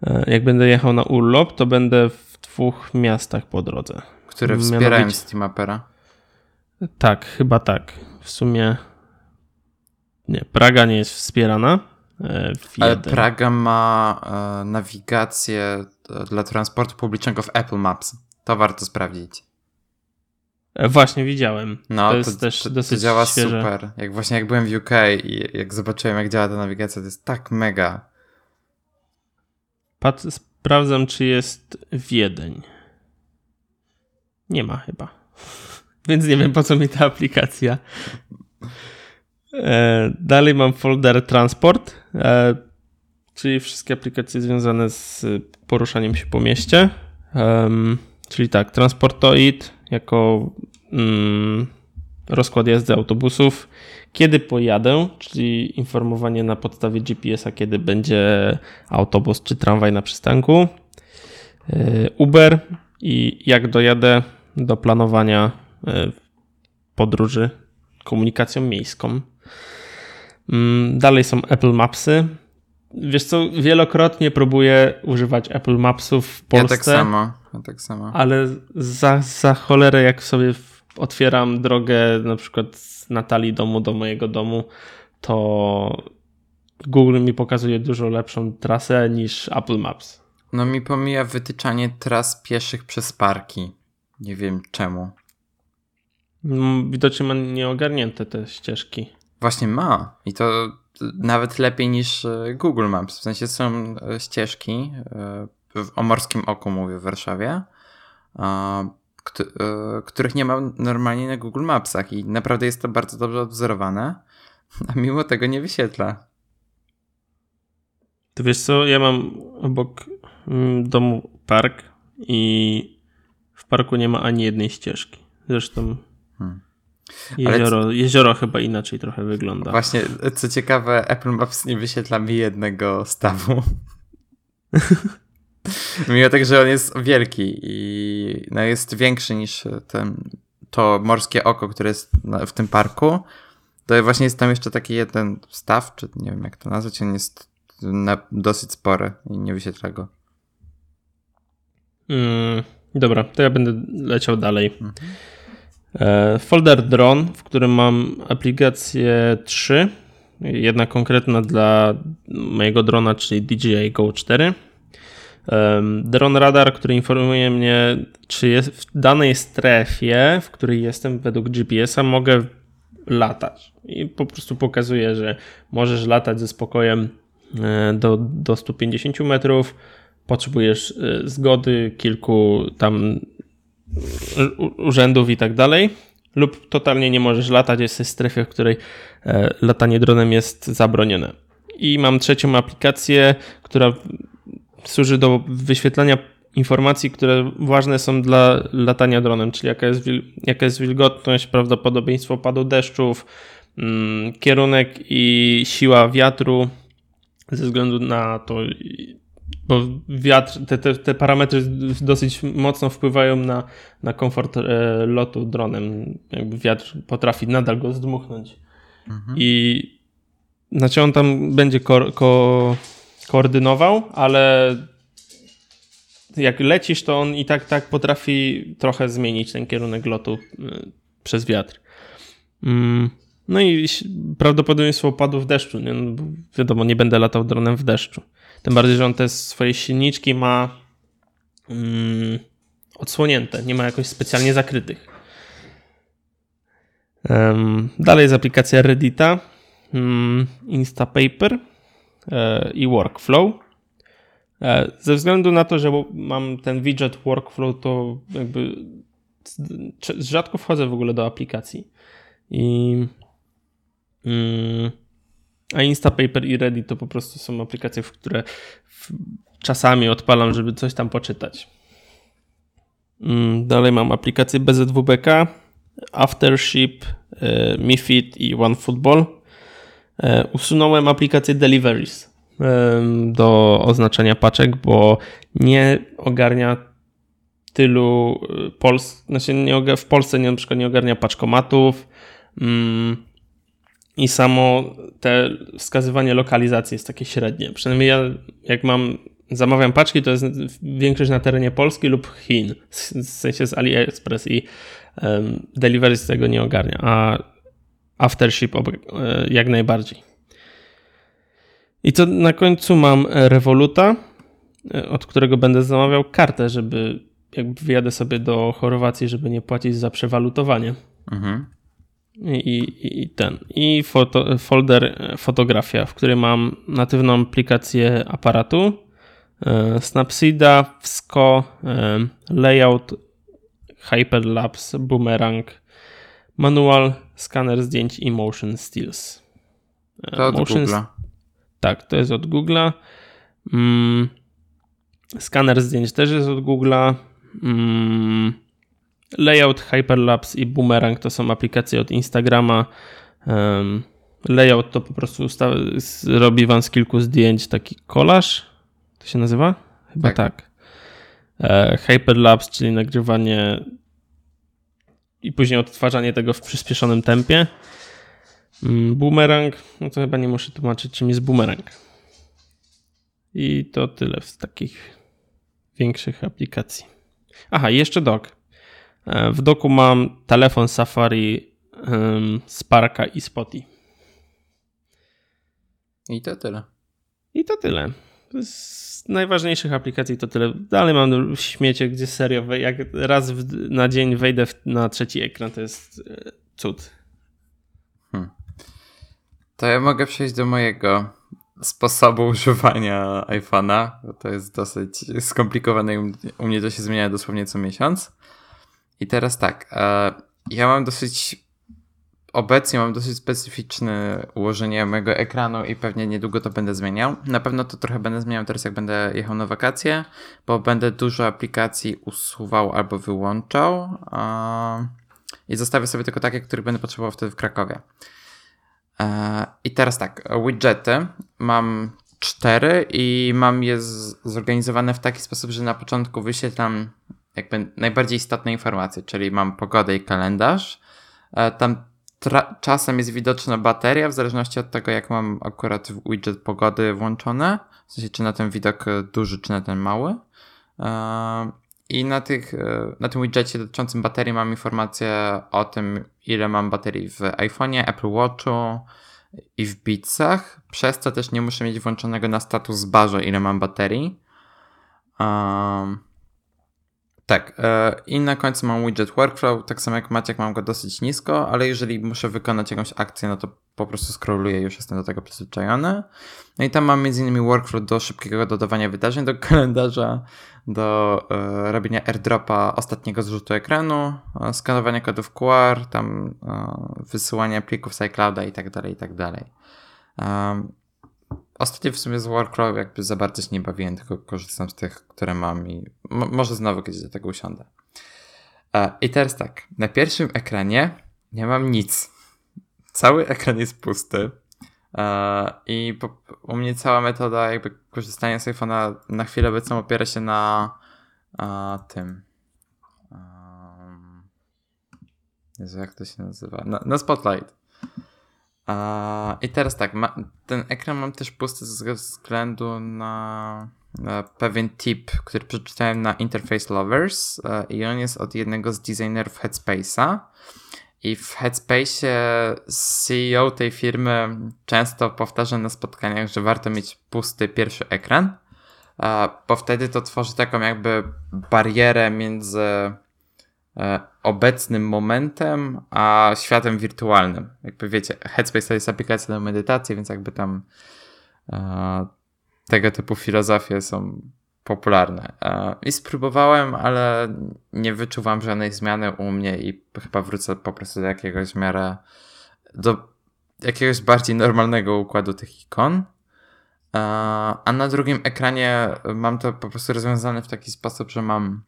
e, jak będę jechał na urlop, to będę w dwóch miastach po drodze. Które wspierają Mianowicie... City Mapera? Tak, chyba tak. W sumie nie, Praga nie jest wspierana. E, Ale Praga ma e, nawigację e, dla transportu publicznego w Apple Maps. To warto sprawdzić. Właśnie widziałem. No, to jest to, też to, dosyć to działa świeże. super. Jak właśnie jak byłem w UK i jak zobaczyłem jak działa ta nawigacja, to jest tak mega. Pat sprawdzam, czy jest Wiedeń. Nie ma chyba. [laughs] Więc nie wiem, po co mi ta aplikacja. E, dalej mam folder transport, e, czyli wszystkie aplikacje związane z poruszaniem się po mieście. czyli tak, Transportoid jako mm, rozkład jazdy autobusów, kiedy pojadę, czyli informowanie na podstawie GPS-a, kiedy będzie autobus czy tramwaj na przystanku, e, Uber i jak dojadę do planowania e, podróży komunikacją miejską. Mm, dalej są Apple Mapsy. Wiesz co, wielokrotnie próbuję używać Apple Mapsów w Polsce. Ja tak samo. Ja tak samo. Ale za, za cholerę, jak sobie otwieram drogę na przykład z Natalii domu do mojego domu, to Google mi pokazuje dużo lepszą trasę niż Apple Maps. No mi pomija wytyczanie tras pieszych przez parki. Nie wiem czemu. Mm, widocznie ma nieogarnięte te ścieżki. Właśnie ma. I to nawet lepiej niż e, Google Maps. W sensie są e, ścieżki, e, o Morskim Oku mówię w Warszawie, których nie ma normalnie na Google Mapsach i naprawdę jest to bardzo dobrze odwzorowane, [laughs] a mimo tego nie wyświetla. Ty wiesz co, ja mam obok mm, domu park i w parku nie ma ani jednej ścieżki. Zresztą hmm. jezioro, jezioro chyba inaczej trochę wygląda. Właśnie, co ciekawe, Apple Maps nie wyświetla mi jednego stawu. [laughs] Mimo tego, że on jest wielki i no jest większy niż ten, to morskie oko, które jest w tym parku, to właśnie jest tam jeszcze taki jeden staw, czy nie wiem jak to nazwać, on jest na, dosyć spory i nie wyświetla go. Mm, dobra, to ja będę leciał dalej. Mhm. E, folder Drone, w którym mam aplikację 3. Jedna konkretna dla mojego drona, czyli DJI Go 4. Drone Radar, który informuje mnie, czy jest w danej strefie, w której jestem według GPS-a, mogę latać. I po prostu pokazuje, że możesz latać ze spokojem e, do, do 150 metrów. Potrzebujesz e, zgody kilku tam urzędów i tak dalej, lub totalnie nie możesz latać, jesteś w strefie, w której e, latanie dronem jest zabronione. I mam trzecią aplikację, która służy do wyświetlania informacji, które ważne są dla latania dronem, czyli jaka jest, jaka jest wilgotność, prawdopodobieństwo padu deszczów, mm, kierunek i siła wiatru ze względu na to, bo wiatr, te, te, te, parametry dosyć mocno wpływają na, na komfort e, lotu dronem. Jakby wiatr potrafi nadal go zdmuchnąć. Mhm. I znaczy on tam będzie ko, ko, koordynował, ale jak lecisz, to on i tak tak potrafi trochę zmienić ten kierunek lotu y, przez wiatr. Mm, no i prawdopodobieństwo opadów deszczu. Nie? No, wiadomo, nie będę latał dronem w deszczu. Tym bardziej, że on te swoje silniczki ma mm, odsłonięte, nie ma jakoś specjalnie zakrytych. Um, dalej jest aplikacja Reddita, um, Instapaper i Workflow. E, ze względu na to, że mam ten widget Workflow, to jakby rzadko wchodzę w ogóle do aplikacji. I mm, a Instapaper i Reddit to po prostu są aplikacje, w które czasami odpalam, żeby coś tam poczytać. Mm, dalej mam aplikację BZWBK, Aftership, e, MiFit i OneFootball. E, usunąłem aplikację Deliveries do oznaczania paczek, bo nie ogarnia tylu e, Pols znaczy nie, w Polsce nie, na przykład nie ogarnia paczkomatów. Mm, i samo te wskazywanie lokalizacji jest takie średnie. Przynajmniej ja, jak mam, zamawiam paczki, to jest większość na terenie Polski lub Chin, w sensie z AliExpress i delivery z tego nie ogarnia, a Aftership e, jak najbardziej. I to na końcu mam Revoluta, e, od którego będę zamawiał kartę, żeby jakby wyjadę sobie do Chorwacji, żeby nie płacić za przewalutowanie. Mhm i, i ten. I foto, folder e, fotografia, w którym mam natywną aplikację aparatu, e, Snapseeda, Wsco, e, Layout, Hyperlapse, Boomerang, Manual, skaner zdjęć i Motion Stills. To od Motion Google'a. Tak, to jest od Google'a. Mm, skaner zdjęć też jest od Google'a. Mm, Layout, Hyperlapse i Boomerang to są aplikacje od Instagrama. Um, layout to po prostu robi wam z kilku zdjęć taki kolaż. To się nazywa? Chyba tak. tak. E, Hyperlapse, czyli nagrywanie i później odtwarzanie tego w przyspieszonym tempie. Mm, boomerang, no to chyba nie muszę tłumaczyć, czym jest boomerang. I to tyle z takich większych aplikacji. Aha, jeszcze dok. E, w doku mam telefon Safari, Sparka i Spotify. I to tyle. I to tyle. Z najważniejszych aplikacji to tyle. Dalej mam śmiecie, gdzie serio, jak raz w, na dzień wejdę w, na trzeci ekran, to jest e, cud. Hmm. To ja mogę przejść do mojego sposobu używania iPhone'a. To jest dosyć skomplikowane i u mnie to się zmienia dosłownie co miesiąc. I teraz tak, e, ja mam dosyć obecnie mam dosyć specyficzne ułożenie mojego ekranu i pewnie niedługo to będę zmieniał. Na pewno to trochę będę zmieniał teraz, jak będę jechał na wakacje, bo będę dużo aplikacji usuwał albo wyłączał i zostawię sobie tylko takie, których będę potrzebował wtedy w Krakowie. E, I teraz tak, widgety mam cztery i mam je zorganizowane w taki sposób, że na początku wyświetlam jakby najbardziej istotne informacje, czyli mam pogodę i kalendarz. E, tam czasem jest widoczna bateria, w zależności od tego, jak mam akurat widget pogody włączone. W sensie, czy na ten widok duży, czy na ten mały. E, I na, tych, e, na tym widgetie dotyczącym baterii mam informację o tym, ile mam baterii w iPhone'ie, Apple Watchu i w Beatsach. Przez to też nie muszę mieć włączonego na status barze, ile mam baterii. Um, tak, e, i na końcu mam widget workflow, tak samo jak Maciek mam go dosyć nisko, ale jeżeli muszę wykonać jakąś akcję, no to po prostu scrolluję, już jestem do tego przyzwyczajony. No i tam mam m.in. workflow do szybkiego dodawania wydarzeń do [laughs] kalendarza, do e, robienia airdropa ostatniego zrzutu ekranu, e, skanowania kodów QR, tam wysyłania plików z iClouda i tak dalej, i tak dalej. Ostatnio w sumie z Warcraft jakby za bardzo się nie bawiłem, tylko korzystam z tych, które mam i może znowu kiedyś do tego usiądę. E, I teraz tak, na pierwszym ekranie nie mam nic. Cały ekran jest pusty. E, I u mnie cała metoda jakby korzystania z iPhone'a na chwilę obecną opiera się na a, tym. Um, Jezu, jak to się nazywa? Na, na Spotlight. I teraz tak, ten ekran mam też pusty ze względu na, pewien tip, który przeczytałem na Interface Lovers e, i on jest od jednego z designerów Headspace'a. I w Headspace CEO tej firmy często powtarza na spotkaniach, że warto mieć pusty pierwszy ekran, bo wtedy to tworzy taką jakby barierę między E, obecnym momentem, a światem wirtualnym. Jakby wiecie, Headspace to jest aplikacja do medytacji, więc jakby tam e, tego typu filozofie są popularne. E, I spróbowałem, ale nie wyczuwam żadnej zmiany u mnie i chyba wrócę po prostu do jakiegoś miarę do jakiegoś bardziej normalnego układu tych ikon. A na drugim ekranie mam to po prostu rozwiązane w taki sposób, że mam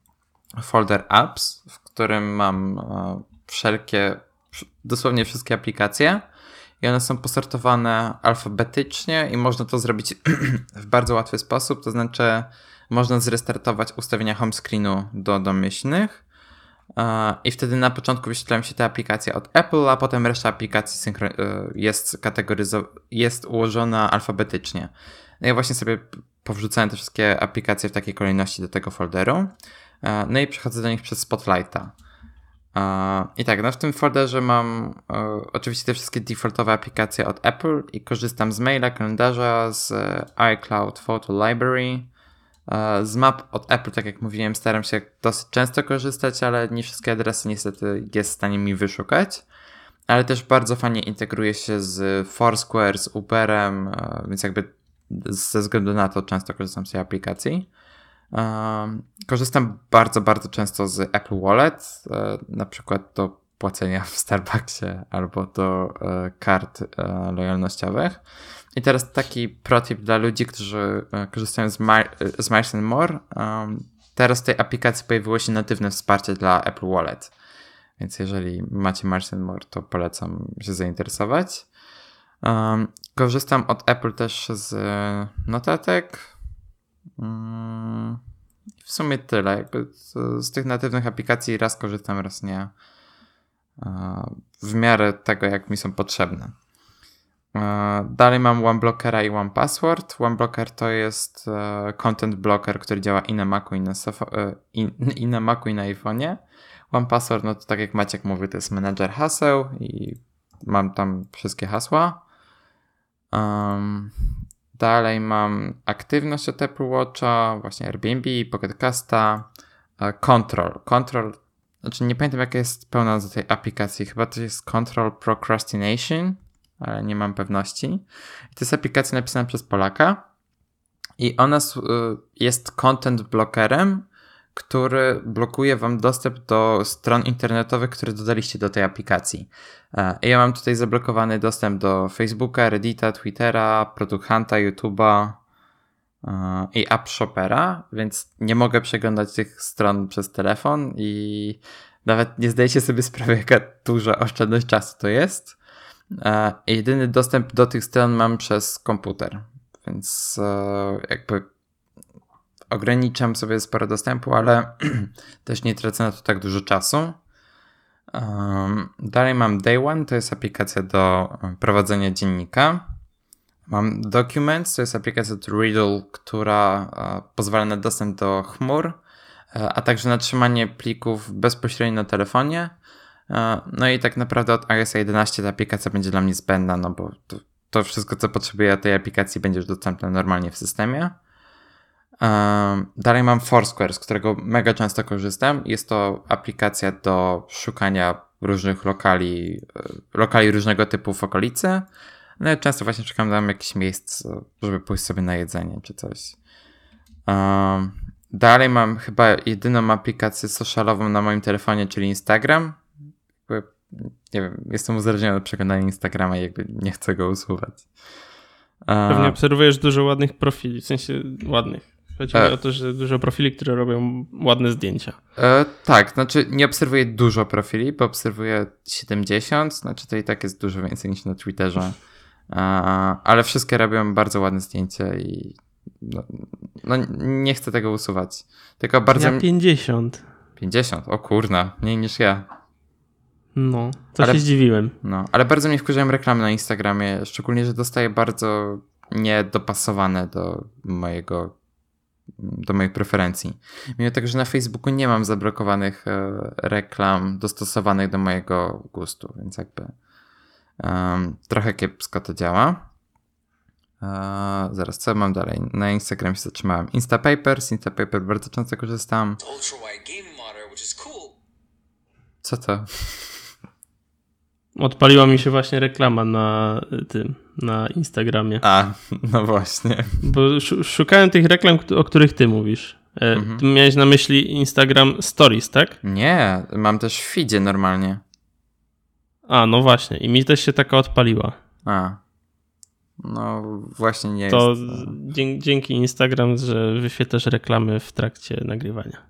folder apps, w którym mam e, wszelkie, dosłownie wszystkie aplikacje i one są posortowane alfabetycznie i można to zrobić [clears throat] w bardzo łatwy sposób, to znaczy można zrestartować ustawienia home screenu do domyślnych e, i wtedy na początku wyświetlają się te aplikacje od Apple, a potem reszta aplikacji e, jest kategoryzowana, jest ułożona alfabetycznie. No ja właśnie sobie powrzucałem te wszystkie aplikacje w takiej kolejności do tego folderu. E, no i przechodzę do nich przez Spotlighta. E, I tak, no w tym folderze mam e, oczywiście te wszystkie defaultowe aplikacje od Apple i korzystam z maila, kalendarza, z iCloud Photo Library. Z map od Apple, tak jak mówiłem, staram się dosyć często korzystać, ale nie wszystkie adresy niestety jest w stanie mi wyszukać. Ale też bardzo fajnie integruje się z Foursquare, z Uberem, więc jakby ze względu na to często korzystam z tej aplikacji. Korzystam bardzo, bardzo często z Apple Wallet, e, na przykład do płacenia w Starbucksie albo do e, kart e, lojalnościowych. I teraz taki protip dla ludzi, którzy korzystają z, Mar z Miles More. Teraz w tej aplikacji pojawiło się natywne wsparcie dla Apple Wallet. Więc jeżeli macie Miles More, to polecam się zainteresować. korzystam od Apple też z notatek, w sumie tyle. Jakby z, tych natywnych aplikacji raz korzystam, raz nie. W miarę tego, jak mi są potrzebne. Dalej mam OneBlockera i OnePassword. OneBlocker to jest e, content blocker, który działa i na Macu, i na, e, i, na Macu, i na iPhone'ie. OnePassword, no to tak jak Maciek mówi, to jest menedżer haseł i mam tam wszystkie hasła. Um, Dalej mam aktywność od Apple Watcha, właśnie Airbnb, Pocket Casta, e, Control. Control, znaczy nie pamiętam jaka jest pełna nazwa tej aplikacji, chyba to jest Control Procrastination, ale nie mam pewności. I to jest aplikacja napisana przez Polaka i ona jest content blockerem, który blokuje wam dostęp do stron internetowych, które dodaliście do tej aplikacji. E, ja mam tutaj zablokowany dostęp do Facebooka, Reddita, Twittera, Product YouTube'a e, i App Shoppera, więc nie mogę przeglądać tych stron przez telefon i nawet nie zdajecie sobie sprawy, [laughs] jaka duża oszczędność czasu to jest. E, jedyny dostęp do tych stron mam przez komputer, więc jakby ograniczam sobie sporo dostępu, ale [clears throat] też nie tracę na to tak dużo czasu. Um, dalej mam Day One, to jest aplikacja do prowadzenia dziennika. Mam Documents, to jest aplikacja do Riddle, która uh, pozwala na dostęp do chmur, uh, a także na trzymanie plików bezpośrednio na telefonie. Uh, no i tak naprawdę od iOS 11 ta aplikacja będzie dla mnie zbędna, no bo to, to wszystko, co potrzebuję tej aplikacji, będzie już dostępne normalnie w systemie. Dalej mam Foursquare, z którego mega często korzystam. Jest to aplikacja do szukania różnych lokali, e, lokali różnego typu w okolicy. No często właśnie szukam tam jakichś miejsc, żeby pójść sobie na jedzenie czy coś. Dalej mam chyba jedyną aplikację socialową na moim telefonie, czyli Instagram. Nie wiem, jestem uzależniony od przeglądania Instagrama i jakby nie chcę go usuwać. Pewnie obserwujesz dużo ładnych profili, w sensie ładnych Chodzi e. mi o to, że dużo profili, które robią ładne zdjęcia. E, tak, znaczy nie obserwuję dużo profili, bo obserwuję 70, znaczy to i tak jest dużo więcej niż na Twitterze. E, ale wszystkie robią bardzo ładne zdjęcia i no, no, nie chcę tego usuwać. Tylko bardzo. Ja 50. 50, o kurna, mniej niż ja. No, to ale, się zdziwiłem. No, ale bardzo mnie wkurzają reklamy na Instagramie, szczególnie, że dostaję bardzo niedopasowane do mojego do moich preferencji. Mimo tego, że na Facebooku nie mam zablokowanych e, reklam dostosowanych do mojego gustu, więc jakby um, trochę kiepsko to działa. E, zaraz, co mam dalej? Na Instagram się zatrzymałem. Instapaper, z Instapaper bardzo często korzystam. Co to? Odpaliła mi się właśnie reklama na tym, na Instagramie. A, [laughs] no właśnie. Bo szukałem tych reklam, o których ty mówisz. E, mhm. Ty miałeś na myśli Instagram Stories, tak? Nie, mam też w feedzie normalnie. A, no właśnie. I mi też się taka odpaliła. A. No właśnie nie to jest. To dzięki Instagram, że wyświetlasz reklamy w trakcie nagrywania. [laughs]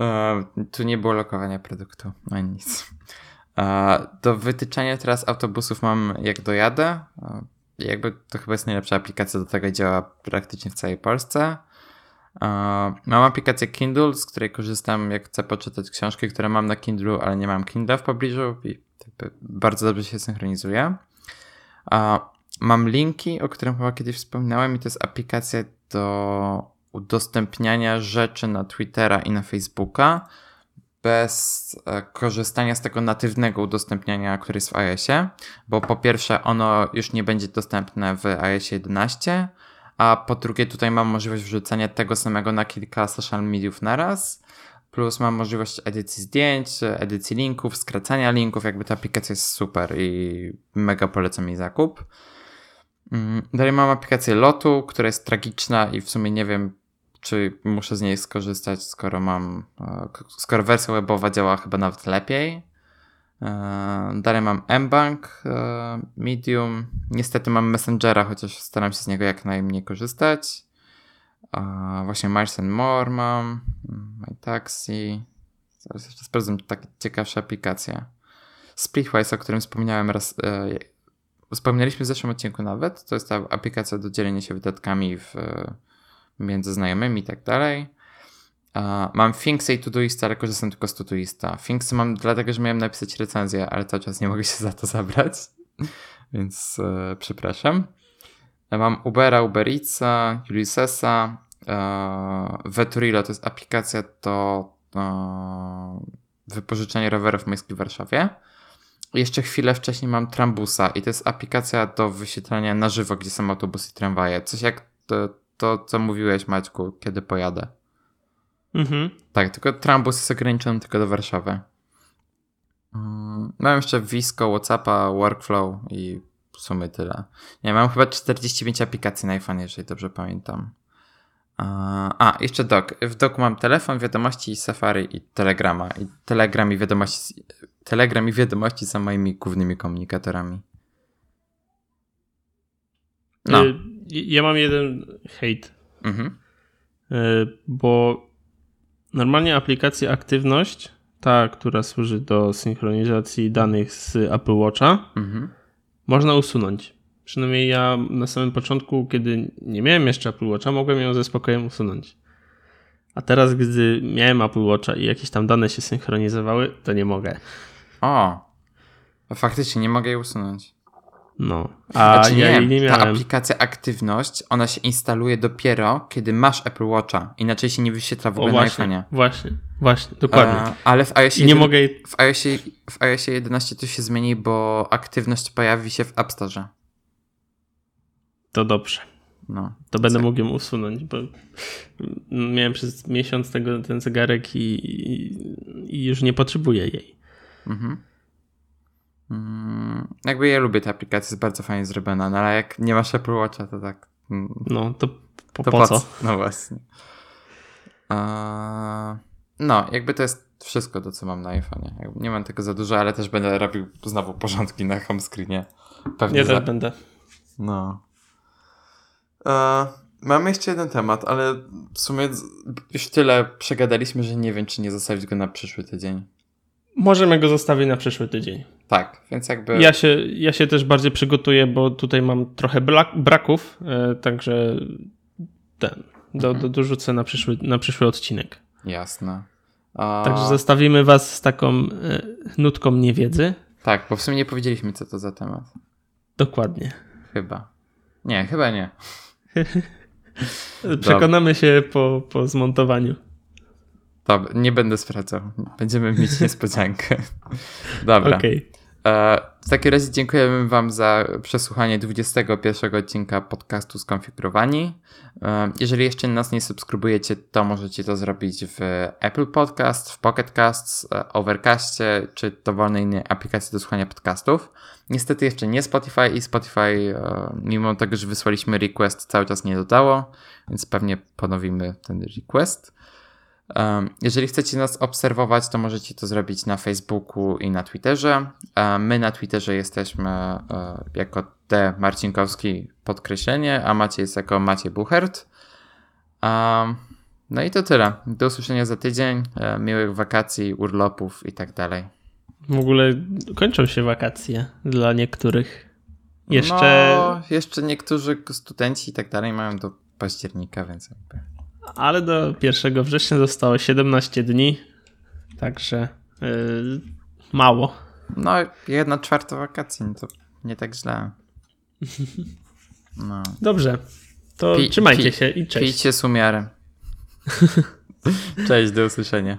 E, tu nie było lokowania produktu, ani nic. Do wytyczania teraz autobusów mam jak dojadę. Jakby to chyba jest najlepsza aplikacja do tego działa praktycznie w całej Polsce. Mam aplikację Kindle, z której korzystam jak chcę poczytać książki, które mam na Kindle, ale nie mam Kindle w pobliżu i bardzo dobrze się synchronizuje. Mam linki, o którym chyba kiedyś wspominałem i to jest aplikacja do udostępniania rzeczy na Twittera i na Facebooka bez e, korzystania z tego natywnego udostępniania, który jest w iOSie, bo po pierwsze ono już nie będzie dostępne w iOSie 11, a po drugie tutaj mam możliwość wrzucania tego samego na kilka social mediów naraz, plus mam możliwość edycji zdjęć, edycji linków, skracania linków, jakby ta aplikacja jest super i mega polecam jej zakup. Mm, dalej mam aplikację Lotu, która jest tragiczna i w sumie nie wiem czy muszę z niej skorzystać, skoro mam, e, skoro wersja webowa działa chyba nawet lepiej. E, dalej mam mBank, e, Medium. Niestety mam Messengera, chociaż staram się z niego jak najmniej korzystać. Właśnie Miles More mam, My Taxi. Zaraz jeszcze sprawdzę takie ciekawsze aplikacje. Splitwise, o którym wspomniałem raz, wspomnieliśmy w zeszłym odcinku nawet. To jest ta aplikacja do dzielenia się wydatkami w między znajomymi i tak dalej. Mam Thingsy i Todoista, ale korzystam tylko z Todoista. Thingsy mam dlatego, że miałem napisać recenzję, ale cały czas nie mogę się za to zabrać, [laughs] więc e, przepraszam. Mam Ubera, Uber Eatsa, Ulyssesa, e, Veturilo to jest aplikacja do e, wypożyczenia rowerów miejskich w Warszawie. jeszcze chwilę wcześniej mam Trambusa i to jest aplikacja do wyświetlania na żywo, gdzie są autobusy i tramwaje. Coś jak to, to co mówiłeś Maćku, kiedy pojadę. Mhm. Tak, tylko Trambus jest ograniczony tylko do Warszawy. Mam jeszcze Visco, Whatsappa, Workflow i w sumie tyle. Nie, mam chyba 45 aplikacji na iPhone, jeżeli dobrze pamiętam. A, jeszcze Doc. W Doc mam telefon, wiadomości, Safari i Telegrama. I Telegram i wiadomości, Telegram i wiadomości są moimi głównymi komunikatorami. No. Ja mam jeden hejt, Mhm. y, bo normalnie aplikacja Aktywność, ta, która służy do synchronizacji danych z Apple Watcha, Mhm. można usunąć. Przynajmniej ja na samym początku, kiedy nie miałem jeszcze Apple Watcha, mogłem ją ze spokojem usunąć. A teraz, gdy miałem Apple Watcha i jakieś tam dane się synchronizowały, to nie mogę. O! Faktycznie nie mogę jej usunąć. No. A Znaczy ja nie, jej nie ta miałem. aplikacja Aktywność, ona się instaluje dopiero, kiedy masz Apple Watcha. Inaczej się nie wyświetla w O ogóle na właśnie, iPhone'ie. właśnie, właśnie, dokładnie. E, ale w iOSie, I nie jeden- mogę jej... w, iOSie, w iOSie 11 to się zmieni, bo aktywność pojawi się w App Store. To dobrze. No. To będę mógł ją usunąć, bo miałem przez miesiąc tego, ten zegarek i, i, i już nie potrzebuję jej. Mhm. Mm, jakby ja lubię tę aplikację, jest bardzo fajnie zrobiona, no ale jak nie masz Apple Watcha, to tak. mm, No, to po, To po co? [laughs] No właśnie. A, no, jakby to jest wszystko to, co mam na iPhone'ie. Nie mam tego za dużo, ale też będę robił znowu porządki na home screenie. Pewnie Ja za... też będę. No. E, mamy jeszcze jeden temat, ale w sumie już tyle przegadaliśmy, że nie wiem, czy nie zostawić go na przyszły tydzień. Możemy go zostawić na przyszły tydzień. Tak, więc jakby... Ja się, ja się też bardziej przygotuję, bo tutaj mam trochę braków, e, także ten, do, do, dorzucę na przyszły, na przyszły odcinek. Jasne. A, Także zostawimy was z taką e, nutką niewiedzy. Tak, bo w sumie nie powiedzieliśmy, co to za temat. Dokładnie. Chyba. Nie, chyba nie. [laughs] [laughs] Przekonamy się po, po zmontowaniu. Dobra, nie będę sprawdzał. Będziemy mieć [laughs] niespodziankę. Dobra. Okej. E, w takim razie dziękujemy Wam za przesłuchanie 21 odcinka podcastu Skonfigurowani. E, jeżeli jeszcze nas nie subskrybujecie, to możecie to zrobić w Apple Podcast, w Pocket Casts, e, Overcastie czy dowolnej innej aplikacji do słuchania podcastów. Niestety jeszcze nie Spotify i Spotify, mimo tego, że wysłaliśmy request, cały czas nie dodało, więc pewnie ponowimy ten request. Jeżeli chcecie nas obserwować, to możecie to zrobić na Facebooku i na Twitterze. My na Twitterze jesteśmy e, jako D Marcinkowski podkreślenie, a Maciej jest jako Maciej Buchert. No i to tyle. Do usłyszenia za tydzień. E, Miłych wakacji, urlopów i tak dalej. W ogóle kończą się wakacje dla niektórych. Jeszcze, No, jeszcze niektórzy studenci i tak dalej mają do października, więc jakby. Ale do 1 września zostało 17 dni, także yy, mało. No, jedna czwarta wakacji, no to nie tak źle. No. Dobrze, to Pi- trzymajcie pi- się i cześć. Pijcie z umiarem. [laughs] Cześć, do usłyszenia.